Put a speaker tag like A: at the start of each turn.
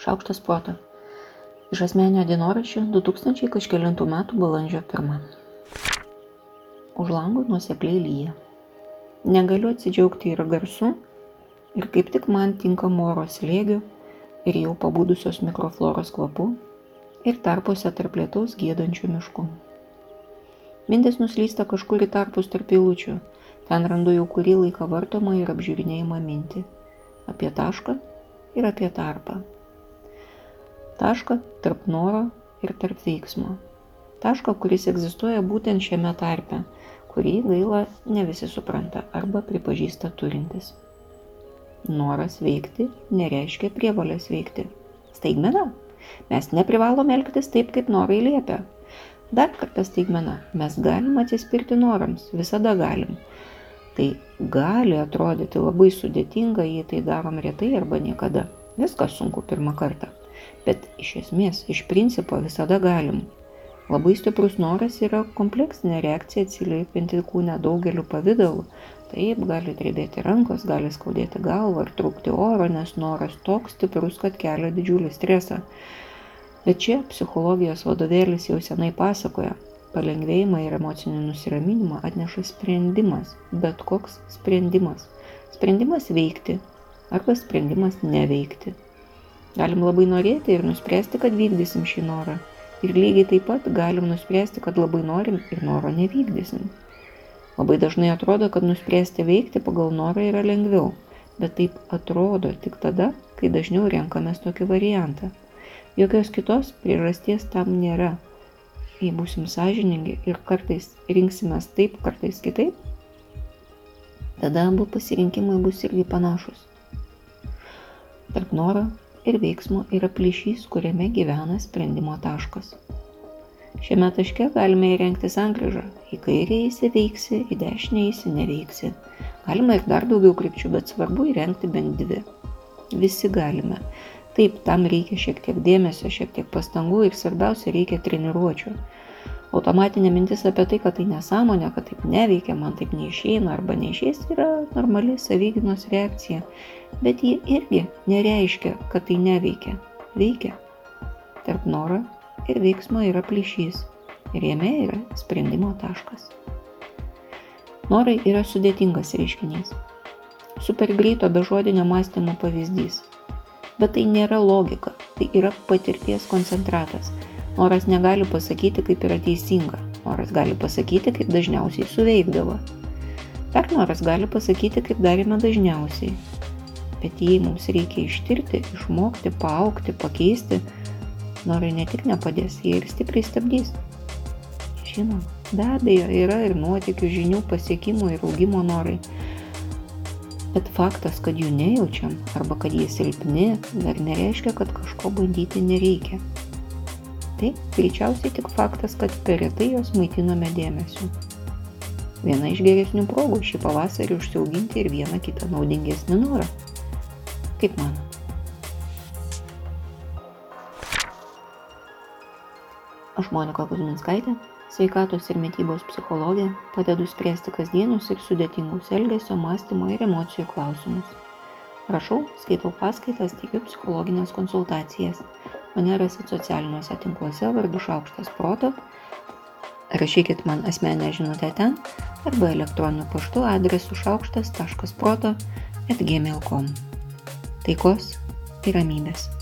A: Šaukštas proto. Iš asmenio dienoraščio 2000 kažkėlintų metų balandžio 1. Už langų nuosekliai lyja. Negaliu atsidžiaugti ir garsu, ir kaip tik man tinkamo oro slėgiu, ir jau pabudusios mikrofloros kvapu, ir tarpuose tarp lietaus gėdančių miškų. Mintis nuslysta kažkur į tarpus tarp eilučių, ten randu jau kurį laiką vartomą ir apžiūrinėjimą mintį. Apie tašką ir apie tarpą tašką tarp noro ir tarp veiksmo. Tašką, kuris egzistuoja būtent šiame tarpe, kurį gaila ne visi supranta arba pripažįsta turintis. Noras veikti nereiškia prievalės veikti. Staigmena. Mes neprivalome elgtis taip, kaip norai liepia. Dar kartą staigmena. Mes galim atsispirti norams. Visada galim. Tai gali atrodyti labai sudėtinga, jei tai darom retai arba niekada. Viskas sunku pirmą kartą bet iš esmės, iš principo visada galim. Labai stiprus noras yra kompleksinė reakcija atsiliepianti kūne daugeliu pavydalų. Taip, gali drebėti rankos, gali skaudėti galvą ar trūkti oro, nes noras toks stiprus, kad kelia didžiulį stresą. Bet čia psichologijos vadovėlis jau senai pasakoja, palengvėjimą ir emocinį nusiraminimą atneša sprendimas, bet koks sprendimas. Sprendimas veikti arba sprendimas neveikti. Galim labai norėti ir nuspręsti, kad vykdysim šį norą. Ir lygiai taip pat galim nuspręsti, kad labai norim ir noro nevykdysim. Labai dažnai atrodo, kad nuspręsti veikti pagal norą yra lengviau, bet taip atrodo tik tada, kai dažniau renkamės tokį variantą. Jokios kitos priežasties tam nėra. Jei būsim sąžiningi ir kartais rinksimės taip, kartais kitaip, tada abu pasirinkimai bus irgi panašus. Tarp noro ir veiksmo yra plyšys, kuriame gyvena sprendimo taškas. Šiame taške galime įrengti sankryžą. Į kairę įsiveiksi, į dešinę įsineveiksi. Galima ir dar daugiau krypčių, bet svarbu įrengti bent dvi. Visi galime. Taip, tam reikia šiek tiek dėmesio, šiek tiek pastangų ir svarbiausia reikia treniruočio automatinė mintis apie tai, kad tai nesąmonė, kad taip neveikia, man taip neišeina arba neišės, yra normali savyginos reakcija. Bet ji irgi nereiškia, kad tai neveikia. Veikia. Tarp noro ir veiksmo yra plyšys. Ir jame yra sprendimo taškas. Norai yra sudėtingas reiškinys. Super greito bežodinio mąstymo pavyzdys. Bet tai nėra logika, tai yra patirties koncentratas Noras negali pasakyti, kaip yra teisinga. Noras gali pasakyti, kaip dažniausiai suveikdavo. Dar noras gali pasakyti, kaip darėme dažniausiai. Bet jei mums reikia ištirti, išmokti, paaukti, pakeisti, norai ne tik nepadės, jie ir stipriai stabdys. Žinoma, be abejo, yra ir nuotikių, žinių, pasiekimų ir augimo norai. Bet faktas, kad jų nejaučiam arba kad jie silpni, dar nereiškia, kad kažko bandyti nereikia. Tai greičiausiai tik faktas, kad per retai jos maitiname dėmesiu. Viena iš geresnių progų šį pavasarį užsiauginti ir vieną kitą naudingesnį norą. Kaip manot? Aš Monika Kuzminskaitė, sveikatos ir mytybos psichologė, padedu spręsti kasdienius ir sudėtingus elgesio, mąstymo ir emocijų klausimus. Rašau, skaitau paskaitas, teikiu psichologinės konsultacijas. Mane rasit socialiniuose tinkluose vardu Šaukštas Proto. Rašykit man asmenę žinutę ten arba elektroniniu paštu adresu šaukštas.proto atgmail.com. Taikos ir ramybės.